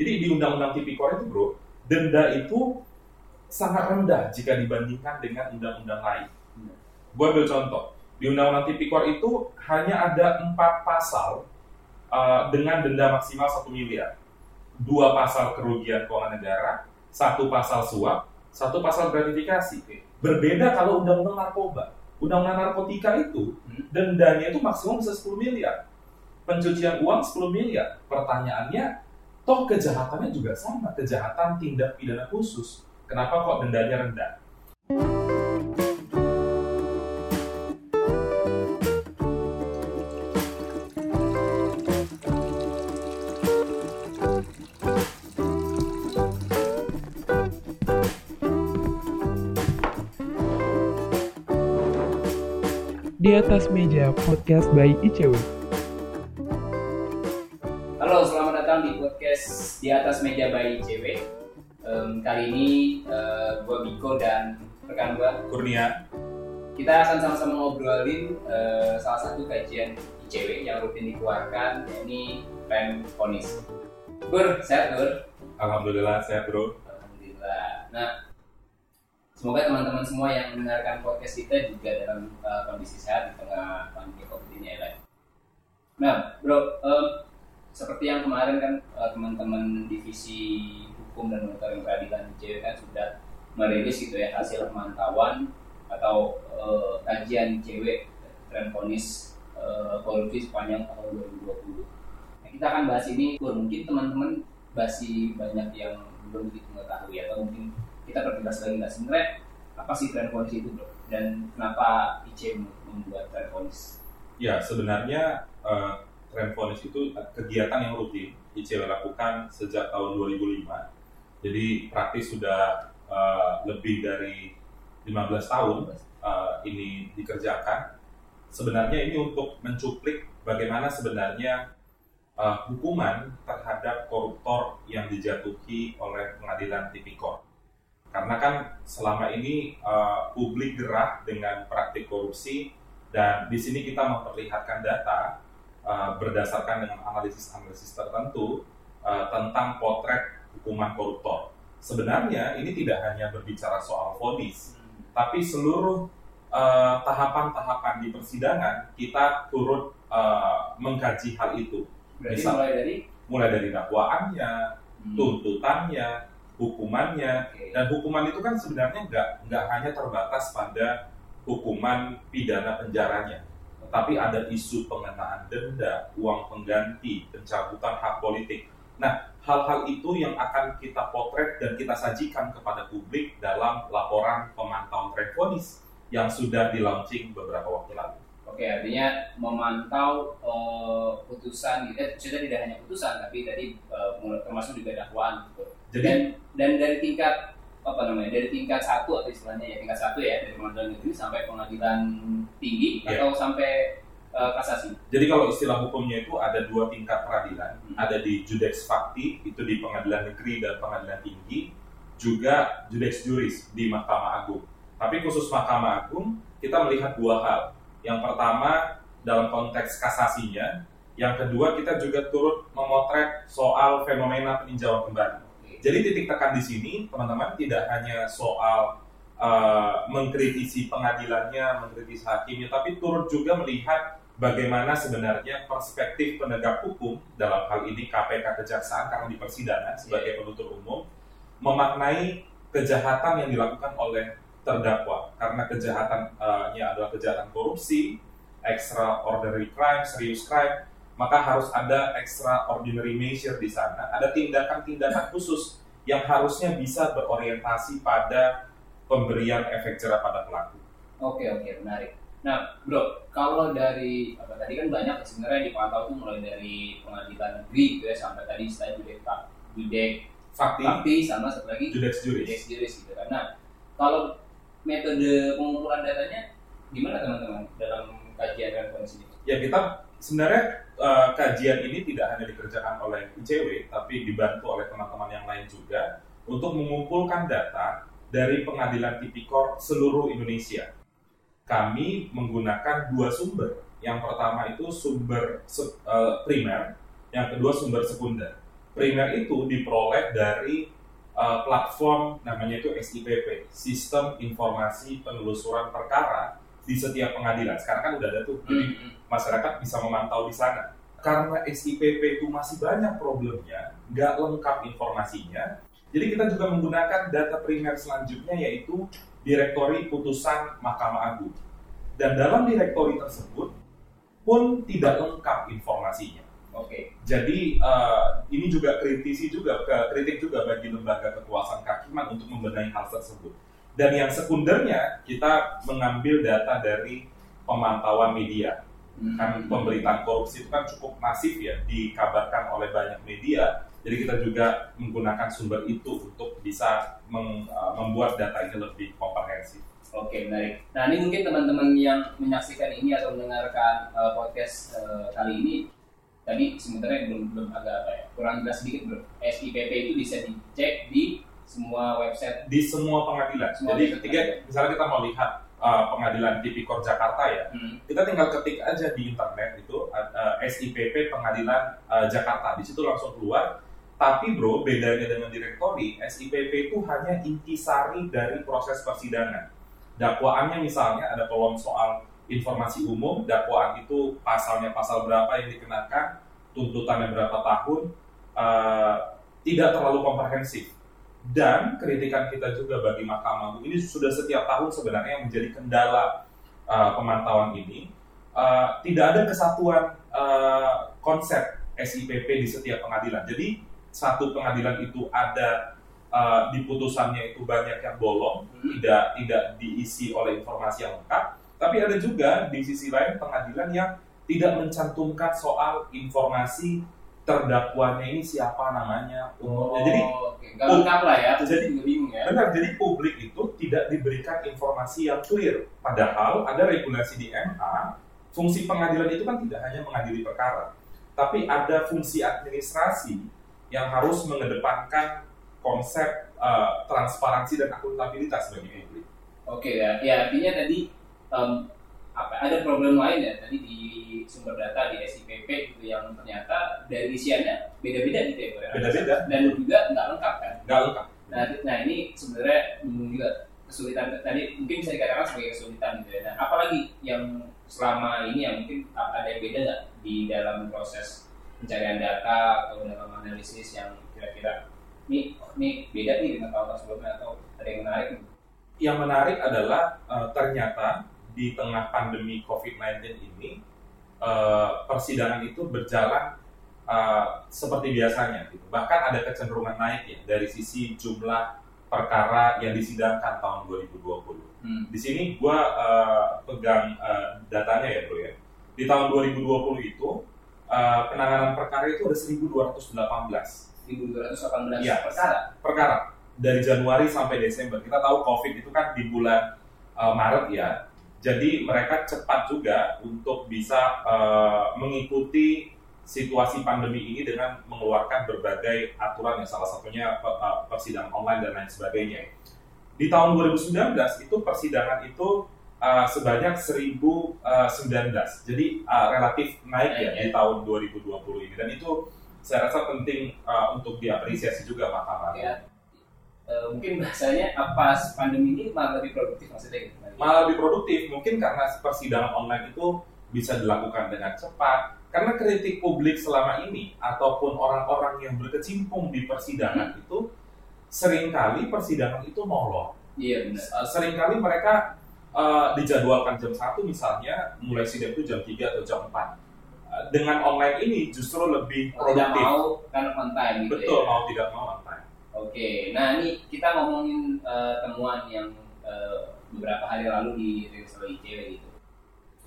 Jadi di Undang-Undang Tipikor itu bro, denda itu sangat rendah jika dibandingkan dengan undang-undang lain. Gue ambil contoh, di Undang-Undang Tipikor itu hanya ada empat pasal uh, dengan denda maksimal satu miliar. Dua pasal kerugian keuangan negara, satu pasal suap, satu pasal gratifikasi. Berbeda kalau undang-undang narkoba. Undang-undang narkotika itu dendanya itu maksimum bisa 10 miliar. Pencucian uang 10 miliar. Pertanyaannya, toh kejahatannya juga sama, kejahatan tindak pidana khusus. Kenapa kok dendanya rendah? Di atas meja podcast by ICW. Di atas meja by ICW. Em, kali ini eh, gua Biko dan rekan gua Kurnia, kita akan sama-sama ngobrolin eh, salah satu kajian ICW yang rutin dikeluarkan yakni Rem Ponis. Gur, sehat Gur? Alhamdulillah sehat bro. Alhamdulillah. Nah, semoga teman-teman semua yang mendengarkan podcast kita juga dalam uh, kondisi sehat di tengah pandemi COVID ini ya. Nah, bro, em, seperti yang kemarin kan uh, teman-teman divisi hukum dan monitoring peradilan ICW kan sudah merilis gitu ya hasil pemantauan atau uh, kajian ICW tren ponis uh, korupsi sepanjang tahun 2020. Nah, kita akan bahas ini, mungkin teman-teman masih banyak yang belum begitu mengetahui atau mungkin kita perjelas lagi nggak sebenarnya apa sih tren ponis itu bro? Dan kenapa IC membuat tren ponis? Ya sebenarnya eh, vonis itu kegiatan yang rutin ICW lakukan sejak tahun 2005. Jadi praktis sudah eh, lebih dari 15 tahun eh, ini dikerjakan. Sebenarnya ini untuk mencuplik bagaimana sebenarnya eh, hukuman terhadap koruptor yang dijatuhi oleh pengadilan tipikor. Karena kan selama ini eh, publik gerah dengan praktik korupsi dan di sini kita memperlihatkan data uh, berdasarkan dengan analisis-analisis tertentu uh, tentang potret hukuman koruptor. Sebenarnya ini tidak hanya berbicara soal vonis, tapi seluruh uh, tahapan-tahapan di persidangan kita turut uh, mengkaji hal itu. berarti Misal- mulai dari Mulai dari dakwaannya, hmm, tuntutannya, hukumannya, oke. dan hukuman itu kan sebenarnya nggak nggak hanya terbatas pada hukuman pidana penjaranya, tetapi ada isu pengenaan denda, uang pengganti, pencabutan hak politik. Nah, hal-hal itu yang akan kita potret dan kita sajikan kepada publik dalam laporan pemantauan tren vonis yang sudah di launching beberapa waktu lalu. Oke, artinya memantau eh, putusan, eh, maksudnya tidak hanya putusan, tapi tadi mulai- termasuk juga dakwaan. Gitu. Jadi Dan dan dari tingkat apa namanya, dari tingkat satu atau istilahnya ya tingkat satu ya dari pengadilan negeri sampai pengadilan tinggi Iya. atau sampai eh, kasasi. Jadi kalau istilah hukumnya itu ada dua tingkat peradilan, Hmm. ada di judex fakti itu di pengadilan negeri dan pengadilan tinggi, juga judex juris di Mahkamah Agung. Tapi khusus Mahkamah Agung kita melihat dua hal. Yang pertama dalam konteks kasasinya, yang kedua kita juga turut memotret soal fenomena peninjauan kembali. Jadi titik tekan di sini teman-teman tidak hanya soal uh, mengkritisi pengadilannya, mengkritisi hakimnya, tapi turut juga melihat bagaimana sebenarnya perspektif penegak hukum dalam hal ini KPK Kejaksaan karena di persidangan sebagai penuntut umum memaknai kejahatan yang dilakukan oleh terdakwa. Karena kejahatannya adalah kejahatan korupsi, extraordinary crime, serious crime, maka harus ada extraordinary measure di sana, ada tindakan-tindakan khusus yang harusnya bisa berorientasi pada pemberian efek jerah pada pelaku. Oke oke menarik. Nah bro, kalau dari apa tadi kan banyak ya sebenarnya dipantau tuh mulai dari pengadilan negeri gitu ya sampai tadi saya judek judek Fakti, fakti sama satu lagi judex juris. judek juris gitu kan. Nah kalau metode pengumpulan datanya gimana teman-teman dalam kajian dan kondisi ini? Ya kita sebenarnya eh, kajian ini tidak hanya dikerjakan oleh ICW, tapi dibantu oleh teman-teman yang lain juga untuk mengumpulkan data dari pengadilan tipikor seluruh Indonesia. Kami menggunakan dua sumber. Yang pertama itu sumber eh, primer, yang kedua sumber sekunder. primer itu diperoleh dari uh, platform namanya itu SIPP, Sistem Informasi Penelusuran Perkara di setiap pengadilan. Sekarang kan udah ada tuh, jadi Hmm. masyarakat bisa memantau di sana. Karena SIPP itu masih banyak problemnya, nggak lengkap informasinya, jadi kita juga menggunakan data primer selanjutnya yaitu direktori putusan Mahkamah Agung. Dan dalam direktori tersebut pun tidak lengkap informasinya. Oke. Jadi eh, ini juga kritisi juga ke kritik juga bagi lembaga kekuasaan kehakiman untuk membenahi hal tersebut. Dan yang sekundernya kita mengambil data dari pemantauan media. Hmm. Kan pemberitaan korupsi itu kan cukup masif ya dikabarkan oleh banyak media. Jadi kita juga menggunakan sumber itu untuk bisa meng- eh, membuat data ini lebih komprehensif. Oke, menarik. Nah, ini mungkin teman-teman yang menyaksikan ini atau mendengarkan uh, podcast uh, kali ini tadi sebenarnya belum belum agak apa ya kurang jelas sedikit bro. SIPP itu bisa dicek di semua website. Di semua pengadilan. Semua Jadi ketika pengadilan. misalnya kita mau lihat eh, pengadilan Tipikor Jakarta ya, Hmm. kita tinggal ketik aja di internet itu uh, SIPP Pengadilan uh, Jakarta di situ langsung keluar tapi bro bedanya dengan direktori SIPP itu hanya intisari dari proses persidangan dakwaannya misalnya ada kolom soal informasi umum dakwaan itu pasalnya pasal berapa yang dikenakan tuntutannya berapa tahun uh, tidak terlalu komprehensif dan kritikan kita juga bagi Mahkamah Agung ini sudah setiap tahun sebenarnya yang menjadi kendala uh, pemantauan ini uh, tidak ada kesatuan uh, konsep SIPP di setiap pengadilan. Jadi satu pengadilan itu ada uh, di putusannya itu banyak yang bolong, Hmm. tidak tidak diisi oleh informasi yang lengkap. Tapi ada juga di sisi lain pengadilan yang tidak mencantumkan soal informasi terdakwanya ini siapa namanya, umurnya. Jadi Oh, oke. Nggak lengkap lah ya. Jadi- Jadi bingung ya. Benar, jadi publik itu tidak diberikan informasi yang clear. Padahal ada regulasi di MA, fungsi pengadilan itu kan tidak hanya mengadili perkara, tapi ada fungsi administrasi yang harus mengedepankan konsep eh, transparansi dan akuntabilitas bagi publik. Oke ya, ya artinya tadi em, apa, ada problem lain ya tadi di sumber data di SIPP gitu yang ternyata dari isiannya beda-beda gitu ya? Beda-beda. dan juga nggak lengkap kan. Nggak lengkap. Nah, nah ini sebenarnya juga kesulitan tadi mungkin bisa dikatakan sebagai kesulitan gitu ya. Nah, apalagi yang selama ini yang mungkin ada yang beda nggak di dalam proses pencarian data atau dalam analisis yang kira-kira ini ini beda nih dengan tahun sebelumnya atau ada yang menarik? Yang menarik adalah eh, ternyata di tengah pandemi COVID-19 ini eh, persidangan itu berjalan eh, seperti biasanya. Gitu. Bahkan ada kecenderungan naik ya dari sisi jumlah perkara yang disidangkan tahun 2020. Hmm. Di sini gue pegang eh, datanya ya bro ya. Di tahun 2020 itu eh, penanganan perkara itu ada 1.218 1218 Iya. perkara. perkara dari Januari sampai Desember. Kita tahu COVID itu kan di bulan uh, Maret ya. Jadi mereka cepat juga untuk bisa uh, mengikuti situasi pandemi ini dengan mengeluarkan berbagai aturan yang salah satunya uh, persidangan online dan lain sebagainya. Di tahun 2019 itu persidangan itu uh, sebanyak 1019. Jadi uh, relatif naik ya Naik, di tahun 2020 ini dan itu saya rasa penting uh, untuk diapresiasi juga Mahkamah Agung. Ya. Eh, mungkin bahasanya apa pandemi ini malah lebih produktif maksudnya gitu. Malah lebih produktif mungkin karena persidangan online itu bisa dilakukan dengan cepat. Karena kritik publik selama ini ataupun orang-orang yang berkecimpung di persidangan itu sering kali persidangan itu molor. Iya benar. Uh, sering kali mereka uh, dijadwalkan jam 1 misalnya mulai sidang itu jam 3 atau jam 4. Uh, dengan online ini justru lebih Mau tidak produktif. mau kan on time gitu Betul, ya. mau tidak mau on time. Oke, nah ini kita ngomongin eh, temuan yang eh, beberapa hari lalu dirilis oleh ICW gitu.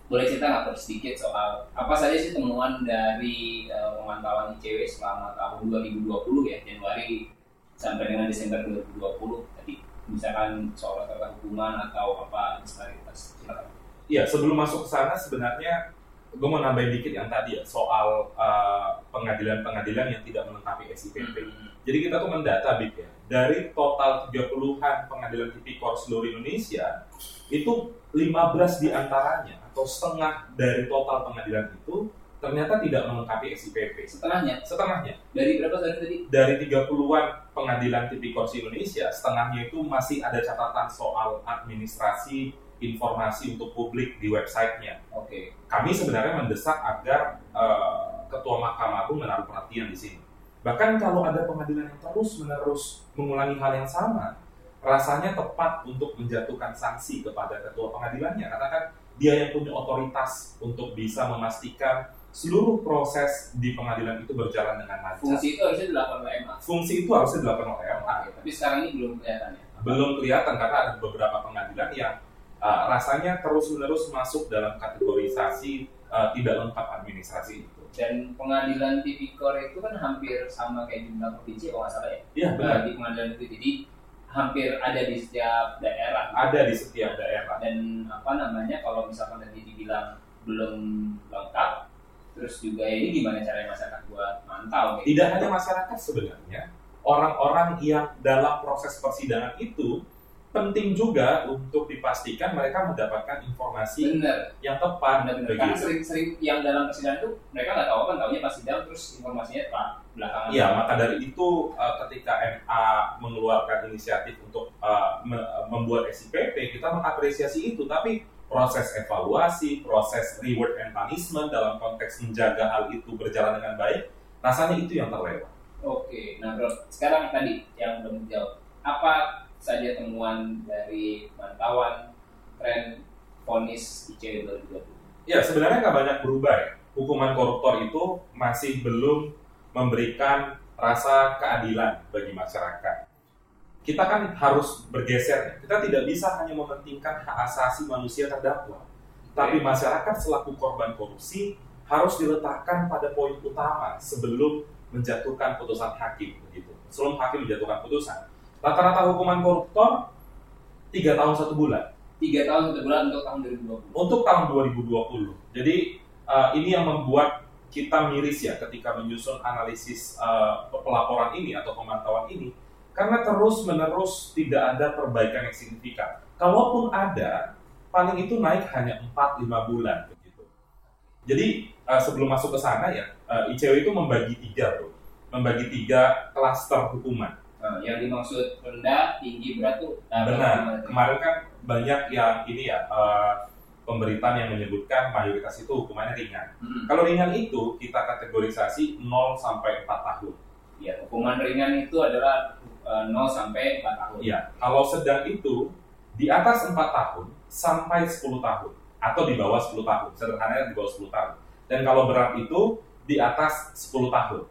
Boleh cerita nggak sedikit soal apa saja sih temuan dari eh, pemantauan ICW selama tahun 2020 ya Januari sampai dengan Desember 2020 tadi misalkan soal tentang hukuman atau apa disparitas silakan. Iya, sebelum masuk ke sana sebenarnya gue mau nambahin dikit yang tadi ya soal uh, pengadilan-pengadilan yang tidak melengkapi SIPP. Jadi kita tuh mendata Bib ya, dari total 30-an pengadilan tipikor seluruh Indonesia, itu 15 di antaranya atau setengah dari total pengadilan itu ternyata tidak melengkapi SIPP. Setengahnya Setengahnya dari berapa tadi tadi? dari 30-an pengadilan tipikor Indonesia, setengahnya itu masih ada catatan soal administrasi informasi untuk publik di websitenya. Oke. Kami sebenarnya mendesak agar eh, Ketua Mahkamah Agung menaruh perhatian di sini. Bahkan kalau ada pengadilan yang terus-menerus mengulangi hal yang sama, rasanya tepat untuk menjatuhkan sanksi kepada ketua pengadilannya karena kan dia yang punya otoritas untuk bisa memastikan seluruh proses di pengadilan itu berjalan dengan lancar. Fungsi itu harusnya dilakukan oleh MA. Fungsi itu harusnya dilakukan oleh MA. Oke, tapi sekarang ini belum kelihatan ya. Belum kelihatan karena ada beberapa pengadilan yang uh, rasanya terus-menerus masuk dalam kategorisasi uh, tidak lengkap administrasi. Dan pengadilan tipikor itu kan hampir sama kayak di undang provinsi kalau nggak salah ya. Iya Nah, di pengadilan itu jadi hampir ada di setiap daerah. Ada di setiap daerah. Dan apa namanya kalau misalkan tadi dibilang belum lengkap, terus juga ini gimana caranya masyarakat buat mantau? kayak Tidak gitu? hanya masyarakat sebenarnya, orang-orang yang dalam proses persidangan itu penting juga untuk dipastikan mereka mendapatkan informasi Bener, yang tepat bener, bener. Karena sering-sering yang dalam persidangan itu mereka nggak tahu kan, tahunya pas sidang terus informasinya pak belakangan. Iya, maka dari itu uh, ketika MA mengeluarkan inisiatif untuk uh, me- membuat SIPP, kita mengapresiasi itu. Tapi proses evaluasi, proses reward and punishment dalam konteks menjaga hal itu berjalan dengan baik, rasanya itu yang terlewat. Oke, nah bro, sekarang tadi yang belum dijawab, apa saja temuan dari pantauan tren vonis ICW 2020? Ya, sebenarnya nggak banyak berubah ya. Hukuman koruptor itu masih belum memberikan rasa keadilan bagi masyarakat. Kita kan harus bergeser. Kita tidak bisa hanya mementingkan hak asasi manusia terdakwa. Tapi masyarakat selaku korban korupsi harus diletakkan pada poin utama sebelum menjatuhkan putusan hakim begitu. Sebelum hakim menjatuhkan putusan. Rata-rata hukuman koruptor tiga tahun satu bulan Tiga tahun satu bulan untuk tahun 2020. untuk tahun 2020. Jadi uh, ini yang membuat kita miris ya ketika menyusun analisis uh, pelaporan ini atau pemantauan ini karena terus menerus tidak ada perbaikan yang signifikan. Kalaupun ada, paling itu naik hanya 4-5 bulan begitu. Jadi uh, sebelum masuk ke sana ya, uh, ICW itu membagi tiga bro, membagi tiga klaster hukuman. Nah, yang dimaksud rendah, tinggi, berat tuh nah, Benar. Kemarin kan banyak yang ini ya eh, pemberitaan yang menyebutkan mayoritas itu hukumannya ringan. Hmm. Kalau ringan itu kita kategorisasi 0 sampai 4 tahun. Ya, hukuman ringan itu adalah eh, 0 sampai 4 tahun. Iya. Kalau sedang itu di atas 4 tahun sampai 10 tahun atau di bawah 10 tahun. Sederhananya di bawah 10 tahun. Dan kalau berat itu di atas 10 tahun.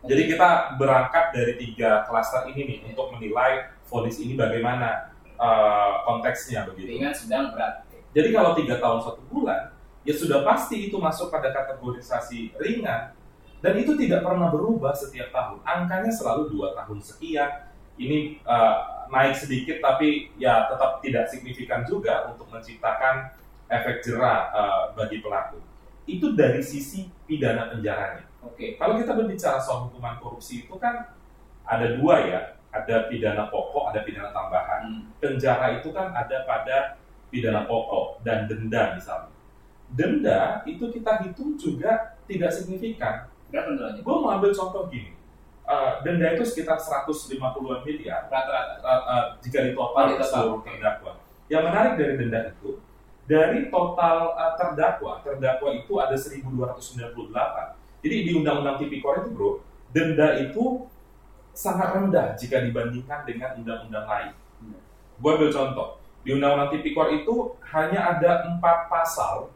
Jadi kita berangkat dari tiga klaster ini nih untuk menilai vonis ini bagaimana eh, konteksnya begitu. Ringan, sedang, berat. Jadi kalau tiga tahun satu bulan, ya sudah pasti itu masuk pada kategorisasi ringan dan itu tidak pernah berubah setiap tahun. Angkanya selalu dua tahun sekian. Ini eh, naik sedikit tapi ya tetap tidak signifikan juga untuk menciptakan efek jerah eh, bagi pelaku. Itu dari sisi pidana penjaranya. Oke. Kalau kita berbicara soal hukuman korupsi itu kan ada dua ya, ada pidana pokok, ada pidana tambahan Hmm. penjara itu kan ada pada pidana pokok dan denda misalnya. Denda itu kita hitung juga tidak signifikan. Berapa? Gue mau ambil contoh gini, Eh, denda itu sekitar 150-an miliar Rata-rata. eh, eh, jika Oh, ditotal ditotal, seluruh terdakwa. Yang menarik dari denda itu, dari total eh, terdakwa, terdakwa itu ada 1298. Jadi di Undang-Undang Tipikor itu bro, denda itu sangat rendah jika dibandingkan dengan undang-undang lain. Hmm. Gue ambil contoh, di Undang-Undang Tipikor itu hanya ada empat pasal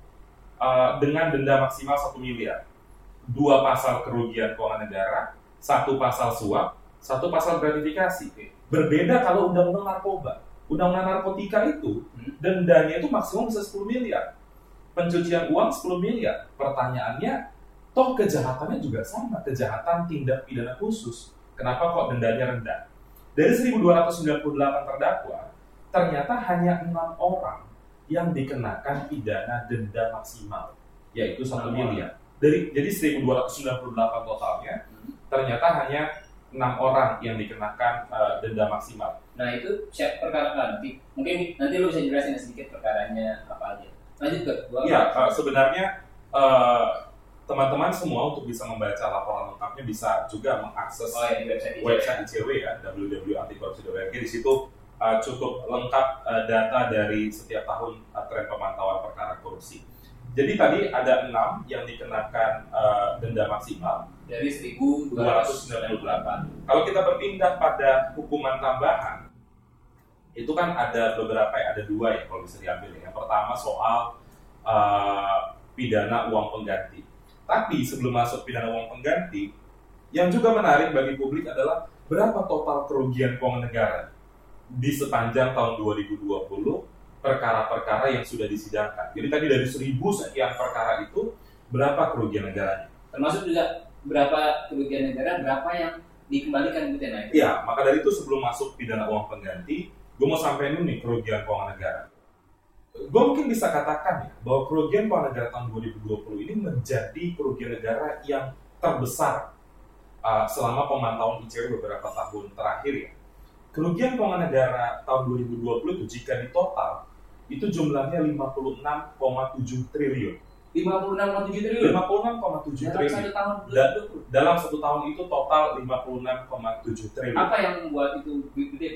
eh, dengan denda maksimal 1 miliar. Dua pasal kerugian keuangan negara, satu pasal suap, satu pasal gratifikasi. Berbeda kalau undang-undang narkoba. Undang-undang narkotika itu Hmm. dendanya itu maksimum bisa 10 miliar. Pencucian uang 10 miliar. Pertanyaannya, toh kejahatannya juga sama, kejahatan tindak pidana khusus. Kenapa kok dendanya rendah? Dari 1298 terdakwa, ternyata hanya enam orang yang dikenakan pidana denda maksimal, yaitu 1 Enam miliar. Dari jadi 1298 totalnya, Hmm. ternyata hanya enam orang yang dikenakan eh, denda maksimal. Nah itu siap perkara nanti mungkin nanti lu bisa jelasin sedikit perkaranya apa aja. Lanjut ke gua. Iya, eh, sebenarnya eh, teman-teman semua untuk bisa membaca laporan lengkapnya bisa juga mengakses Oh ya di website ICW. website ICW ya www.antikorupsi.org di situ uh, cukup lengkap uh, data dari setiap tahun uh, tren pemantauan perkara korupsi. Jadi tadi ada enam yang dikenakan uh, denda maksimal. dari 1298. Kalau kita berpindah pada hukuman tambahan, itu kan ada beberapa ya, ada dua ya kalau bisa diambil. Yang pertama soal uh, pidana uang pengganti. Tapi sebelum masuk pidana uang pengganti, yang juga menarik bagi publik adalah berapa total kerugian keuangan negara di sepanjang tahun 2020 perkara-perkara yang sudah disidangkan. Jadi tadi dari seribu sekian perkara itu berapa kerugian negaranya? Termasuk juga berapa kerugian negara, berapa yang dikembalikan gitu ya. Iya, maka dari itu sebelum masuk pidana uang pengganti, gue mau sampaikan nih kerugian keuangan negara. Gue mungkin bisa katakan ya, bahwa kerugian keuangan negara tahun 2020 ini menjadi kerugian negara yang terbesar uh, selama pemantauan ICW beberapa tahun terakhir ya. Kerugian keuangan negara tahun 2020 itu jika ditotal, itu jumlahnya 56,7 triliun. 56,7 triliun 56,7 dalam triliun. satu tahun 2020. Dalam satu tahun itu total 56,7 triliun. Apa yang membuat itu gede?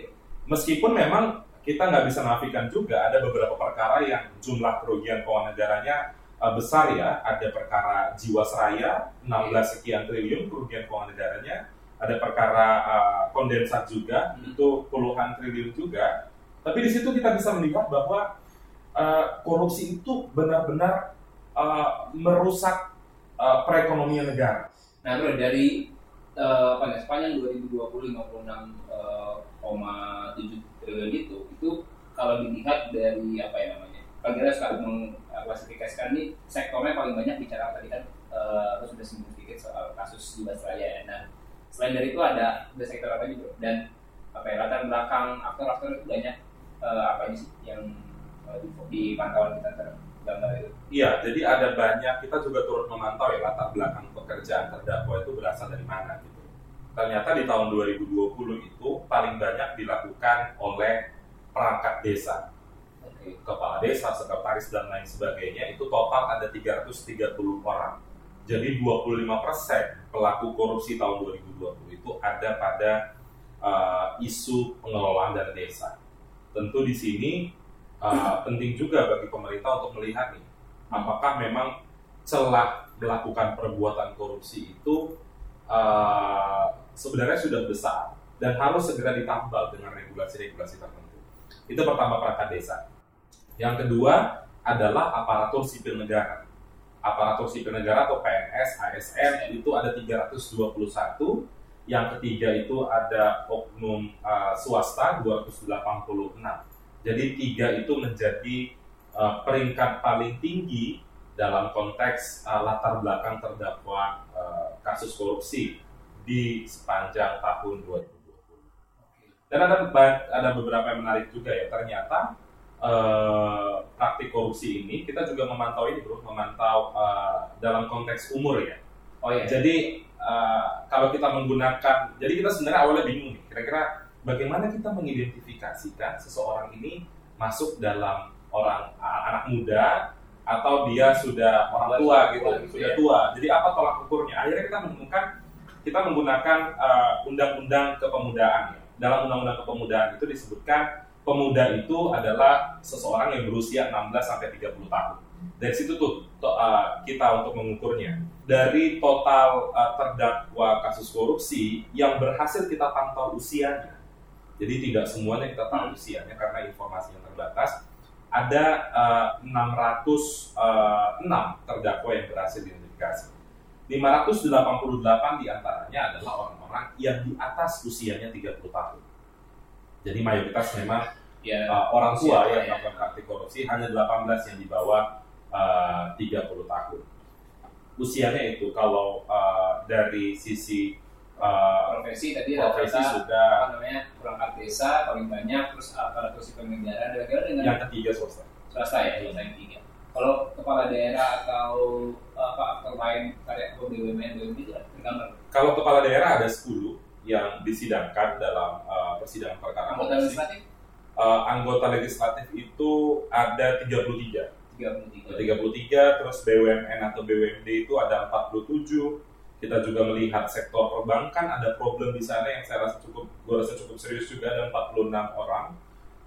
Meskipun memang kita nggak bisa menafikan juga ada beberapa perkara yang jumlah kerugian keuangan negaranya uh, besar ya. Ada perkara jiwasraya 16 sekian triliun kerugian keuangan negaranya. Ada perkara uh, kondensat juga Hmm. itu puluhan triliun juga. Tapi di situ kita bisa melihat bahwa uh, korupsi itu benar-benar uh, merusak uh, perekonomian negara. Nah, bro, dari eh, apa ya, sepanjang 2020 56,7 triliun itu, itu kalau dilihat dari apa ya namanya, kalau kita suka mengklasifikasikan ini sektornya paling banyak bicara tadi kan, eh, lo sudah singgung sedikit soal kasus Jiwasraya ya. Nah, selain dari itu ada ada sektor apa bro? Dan apa ya latar belakang aktor-aktor itu banyak eh, apa sih yang eh, di, di pantauan kita tergambar itu? Iya, jadi ada banyak kita juga turut memantau ya latar belakang pekerjaan terdakwa itu berasal dari mana gitu. Ternyata di tahun 2020 itu paling banyak dilakukan oleh perangkat desa, kepala desa, sekretaris dan lain sebagainya. Itu total ada 330 orang. Jadi 25% pelaku korupsi tahun 2020 itu ada pada uh, isu pengelolaan dana desa. Tentu di sini uh, penting juga bagi pemerintah untuk melihat nih apakah memang celah melakukan perbuatan korupsi itu uh, sebenarnya sudah besar dan harus segera ditambal dengan regulasi-regulasi tertentu. Itu pertama perangkat desa. Yang kedua adalah aparatur sipil negara. Aparatur sipil negara atau PNS, ASN itu ada 321. Yang ketiga itu ada oknum uh, swasta 286. Jadi tiga itu menjadi uh, peringkat paling tinggi dalam konteks uh, latar belakang terdakwa uh, kasus korupsi di sepanjang tahun 2020. Dan ada ada beberapa yang menarik juga ya. Ternyata eh, praktik korupsi ini kita juga memantau ini bro, memantau eh, dalam konteks umur ya. Oh ya. Jadi eh, kalau kita menggunakan, jadi kita sebenarnya awalnya bingung nih, kira-kira bagaimana kita mengidentifikasikan seseorang ini masuk dalam orang a- anak muda atau dia sudah orang tua gitu, gitu sudah ya. tua. Jadi apa tolak ukurnya? Akhirnya kita menemukan kita menggunakan eh, undang-undang kepemudaan. ya. Dalam undang-undang kepemudaan itu disebutkan pemuda itu adalah seseorang yang berusia 16 sampai 30 tahun. Dari situ tuh to- uh, kita untuk mengukurnya. Dari total uh, terdakwa kasus korupsi yang berhasil kita pantau usianya. Jadi tidak semuanya kita tahu usianya karena informasi yang terbatas. Ada uh, 606 terdakwa yang berhasil diidentifikasi. 588 di antaranya adalah orang-orang yang di atas usianya 30 tahun. Jadi mayoritas memang ya uh, orang tua Usia, yang ya. melakukan praktik korupsi hanya 18 yang di bawah uh, 30 tahun. Usianya itu kalau uh, dari sisi uh, profesi tadi profesi rata-rata sudah apa namanya perangkat desa paling banyak terus aparatur sipil negara dan yang ketiga swasta. swasta ya swasta yang tiga kalau kepala daerah atau apa aktor lain karya BUMN BUMN itu tergambar Kalau kepala daerah ada 10 yang disidangkan dalam uh, persidangan perkara anggota korupsi. legislatif Uh, anggota legislatif itu ada 33. 33. 33, terus BUMN atau BUMD itu ada 47. Kita juga melihat sektor perbankan ada problem di sana yang saya rasa cukup, gue rasa cukup serius juga ada 46 orang.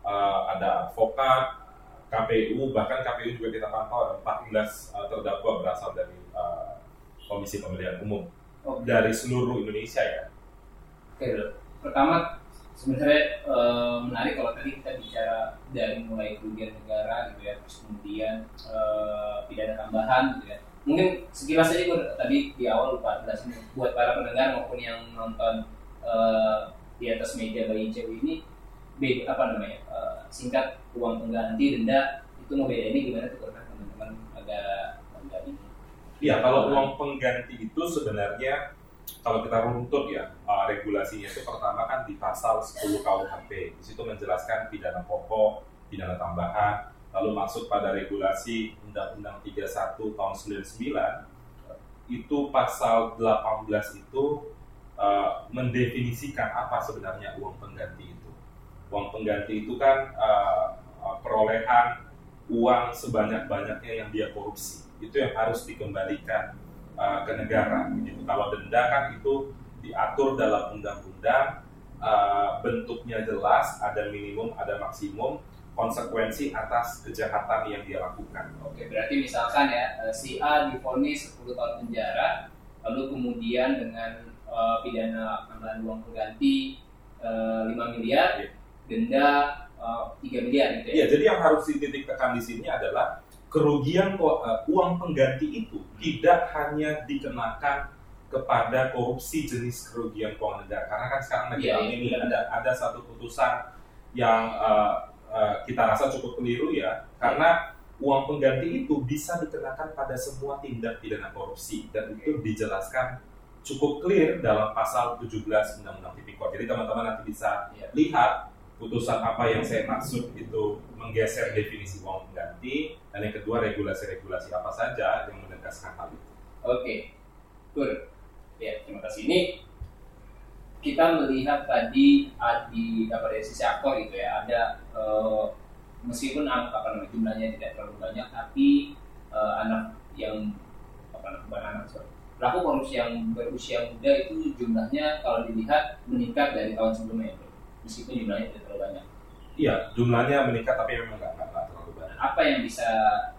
Uh, ada advokat, KPU, bahkan KPU juga kita pantau ada 14 uh, terdakwa berasal dari uh, Komisi Pemilihan Umum Oke. dari seluruh Indonesia ya. Oke, Bro. Pertama sebenarnya eh, menarik kalau tadi kita bicara dari mulai kerugian negara gitu ya, terus kemudian eh, pidana tambahan gitu ya. Mungkin sekilas aja gue tadi di awal lupa jelasin buat para pendengar maupun yang nonton eh, di atas meja bayi cewek ini beda apa namanya eh, singkat uang pengganti denda itu mau beda ini gimana tuh karena teman-teman agak agak ini Iya, kalau uang pengganti itu sebenarnya kalau kita runtut ya uh, regulasinya itu pertama kan di pasal 10 KUHP. Di situ menjelaskan pidana pokok, pidana tambahan, lalu masuk pada regulasi Undang-Undang 31 tahun 99 itu pasal 18 itu uh, mendefinisikan apa sebenarnya uang pengganti itu. Uang pengganti itu kan uh, uh, perolehan uang sebanyak-banyaknya yang dia korupsi itu yang harus dikembalikan uh, ke negara. Gitu. Kalau denda kan itu diatur dalam undang-undang, uh, bentuknya jelas, ada minimum, ada maksimum, konsekuensi atas kejahatan yang dia lakukan. Oke, berarti misalkan ya si A divonis 10 tahun penjara, lalu kemudian dengan eh, pidana tambahan uang pengganti eh, 5 miliar, Iya. Denda eh, 3 miliar gitu ya. Iya, jadi yang harus dititik tekan di sini adalah kerugian uh, uang pengganti itu tidak hanya dikenakan kepada korupsi jenis kerugian keuangan negara. Karena kan sekarang lagi iya. ini ada ada satu putusan yang uh, uh, kita rasa cukup keliru ya, karena uang pengganti itu bisa dikenakan pada semua tindak pidana korupsi dan itu dijelaskan cukup clear dalam pasal 17 Undang-Undang Tipikor. Jadi teman-teman nanti bisa Iya. lihat putusan apa yang saya maksud itu menggeser definisi uang pengganti dan yang kedua regulasi-regulasi apa saja yang menegaskan hal itu. Oke, good. Ya, terima kasih. Ini kita melihat tadi di apa dari sisi aktor gitu ya ada eh, meskipun apa namanya jumlahnya tidak terlalu banyak tapi eh, anak yang apa namanya anak sorry pelaku korupsi yang berusia muda itu jumlahnya kalau dilihat meningkat dari tahun sebelumnya bro. Meskipun jumlahnya tidak terlalu banyak. Iya, jumlahnya meningkat tapi memang nggak terlalu banyak. Apa yang bisa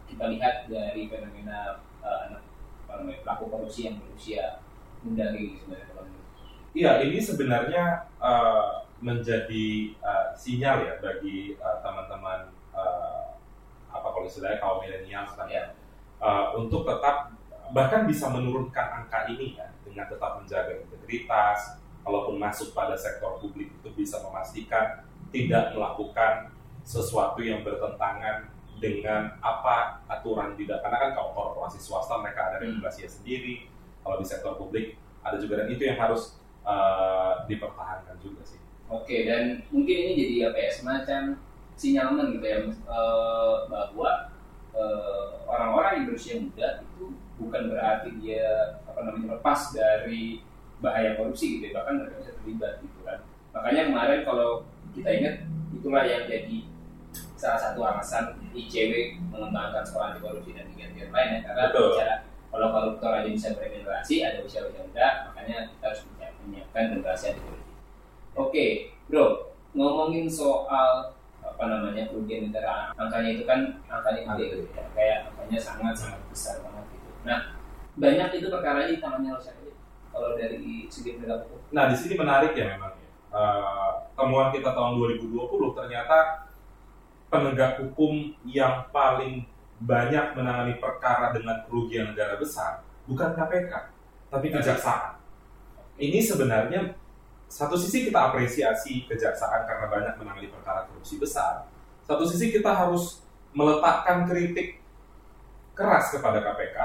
kita lihat dari fenomena namanya pelaku korupsi yang berusia muda gitu sebenarnya Iya, ini sebenarnya uh, menjadi uh, sinyal ya bagi uh, teman-teman uh, apa kalau istilahnya kaum milenial sekarang Ya. uh, untuk tetap bahkan bisa menurunkan angka ini ya dengan tetap menjaga integritas, kalaupun masuk pada sektor publik itu bisa memastikan tidak melakukan sesuatu yang bertentangan dengan apa aturan tidak karena kan kalau korporasi swasta mereka ada Hmm. regulasinya sendiri kalau di sektor publik ada juga dan itu yang harus uh, dipertahankan juga sih. Oke, dan mungkin ini jadi apa ya semacam sinyalmen gitu ya eh, bahwa eh, orang-orang yang berusia muda itu bukan berarti dia apa namanya lepas dari bahaya korupsi gitu ya, bahkan mereka bisa terlibat gitu kan. Makanya kemarin kalau kita ingat itulah yang jadi salah satu alasan ICW mengembangkan sekolah anti korupsi dan kegiatan lain ya karena Betul. bicara kalau koruptor aja bisa beregenerasi ada usia-usia muda makanya kita harus menyiapkan generasi anti korupsi. Oke, bro, ngomongin soal apa namanya kerugian negara, angkanya itu kan angkanya gede, gitu ya. kayak angkanya sangat sangat besar banget gitu. Nah, banyak itu perkara di tangannya aja? Kalau dari segi penegak hukum, Nah, di sini menarik ya memang. Eh, temuan kita tahun 2020 ternyata penegak hukum yang paling banyak menangani perkara dengan kerugian negara besar bukan KPK, tapi kejaksaan. Ini sebenarnya satu sisi kita apresiasi kejaksaan karena banyak menangani perkara korupsi besar. Satu sisi kita harus meletakkan kritik keras kepada KPK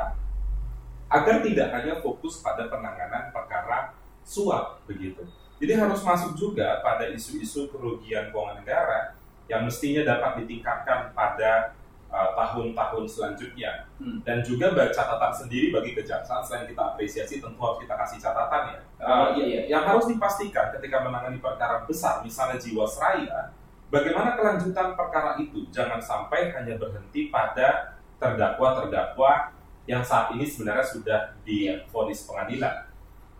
agar tidak hanya fokus pada penanganan perkara suap begitu. Jadi harus masuk juga pada isu-isu kerugian keuangan negara yang mestinya dapat ditingkatkan pada uh, tahun-tahun selanjutnya. Hmm. Dan juga catatan sendiri bagi kejaksaan selain kita apresiasi tentu harus kita kasih catatan ya. Uh, iya. Yang harus dipastikan ketika menangani perkara besar, misalnya Jiwasraya, bagaimana kelanjutan perkara itu? Jangan sampai hanya berhenti pada terdakwa-terdakwa yang saat ini sebenarnya sudah difonis pengadilan.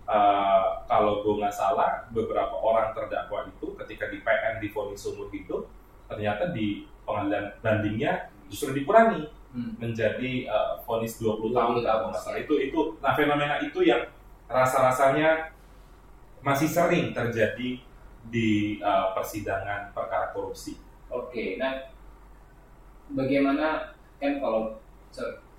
Uh, kalau gue nggak salah, beberapa orang terdakwa itu ketika di PN difonis seumur hidup, ternyata di pengadilan bandingnya justru dikurangi Hmm. menjadi uh, vonis 20 tahun 20 kalau tahun. nggak salah. Itu itu nah fenomena itu yang rasa-rasanya masih sering terjadi di uh, persidangan perkara korupsi. Oke, nah bagaimana kan kalau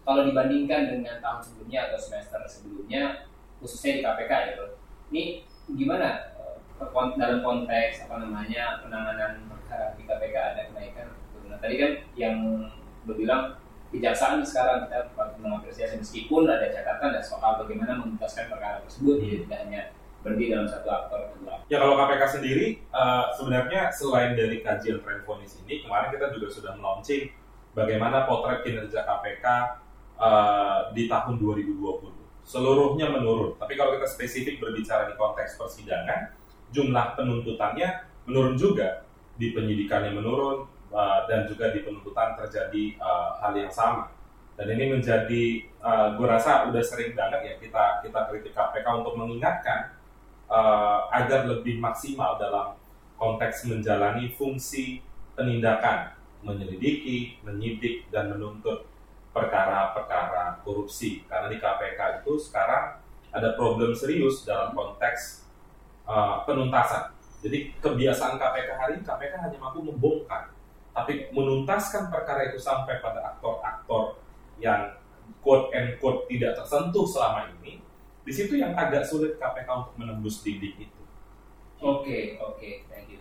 kalau dibandingkan dengan tahun sebelumnya atau semester sebelumnya, khususnya di KPK ya, bro. Ini gimana eh, dalam konteks apa namanya penanganan perkara di KPK ada kenaikan? Nah, tadi kan yang berbilang kejaksaan sekarang kita mengapresiasi meskipun ada catatan dan soal bagaimana menuntaskan perkara tersebut, Hmm. ya, tidak hanya berhenti dalam satu aktor kedua. Ya kalau KPK sendiri uh, sebenarnya selain dari kajian tren vonis ini kemarin kita juga sudah melaunching bagaimana potret kinerja KPK uh, di tahun 2020. Seluruhnya menurun. Tapi kalau kita spesifik berbicara di konteks persidangan, jumlah penuntutannya menurun juga. Di penyidikannya menurun uh, dan juga di penuntutan terjadi uh, hal yang sama. Dan ini menjadi, uh, gue rasa udah sering banget ya kita kita kritik KPK untuk mengingatkan uh, agar lebih maksimal dalam konteks menjalani fungsi penindakan, menyelidiki, menyidik, dan menuntut perkara-perkara korupsi. Karena di KPK itu sekarang ada problem serius dalam konteks uh, penuntasan. Jadi kebiasaan KPK hari ini, KPK hanya mampu membongkar. Tapi menuntaskan perkara itu sampai pada aktor-aktor yang quote and quote tidak tersentuh selama ini, di situ yang agak sulit KPK untuk menembus dinding itu. Oke, oke, thank you.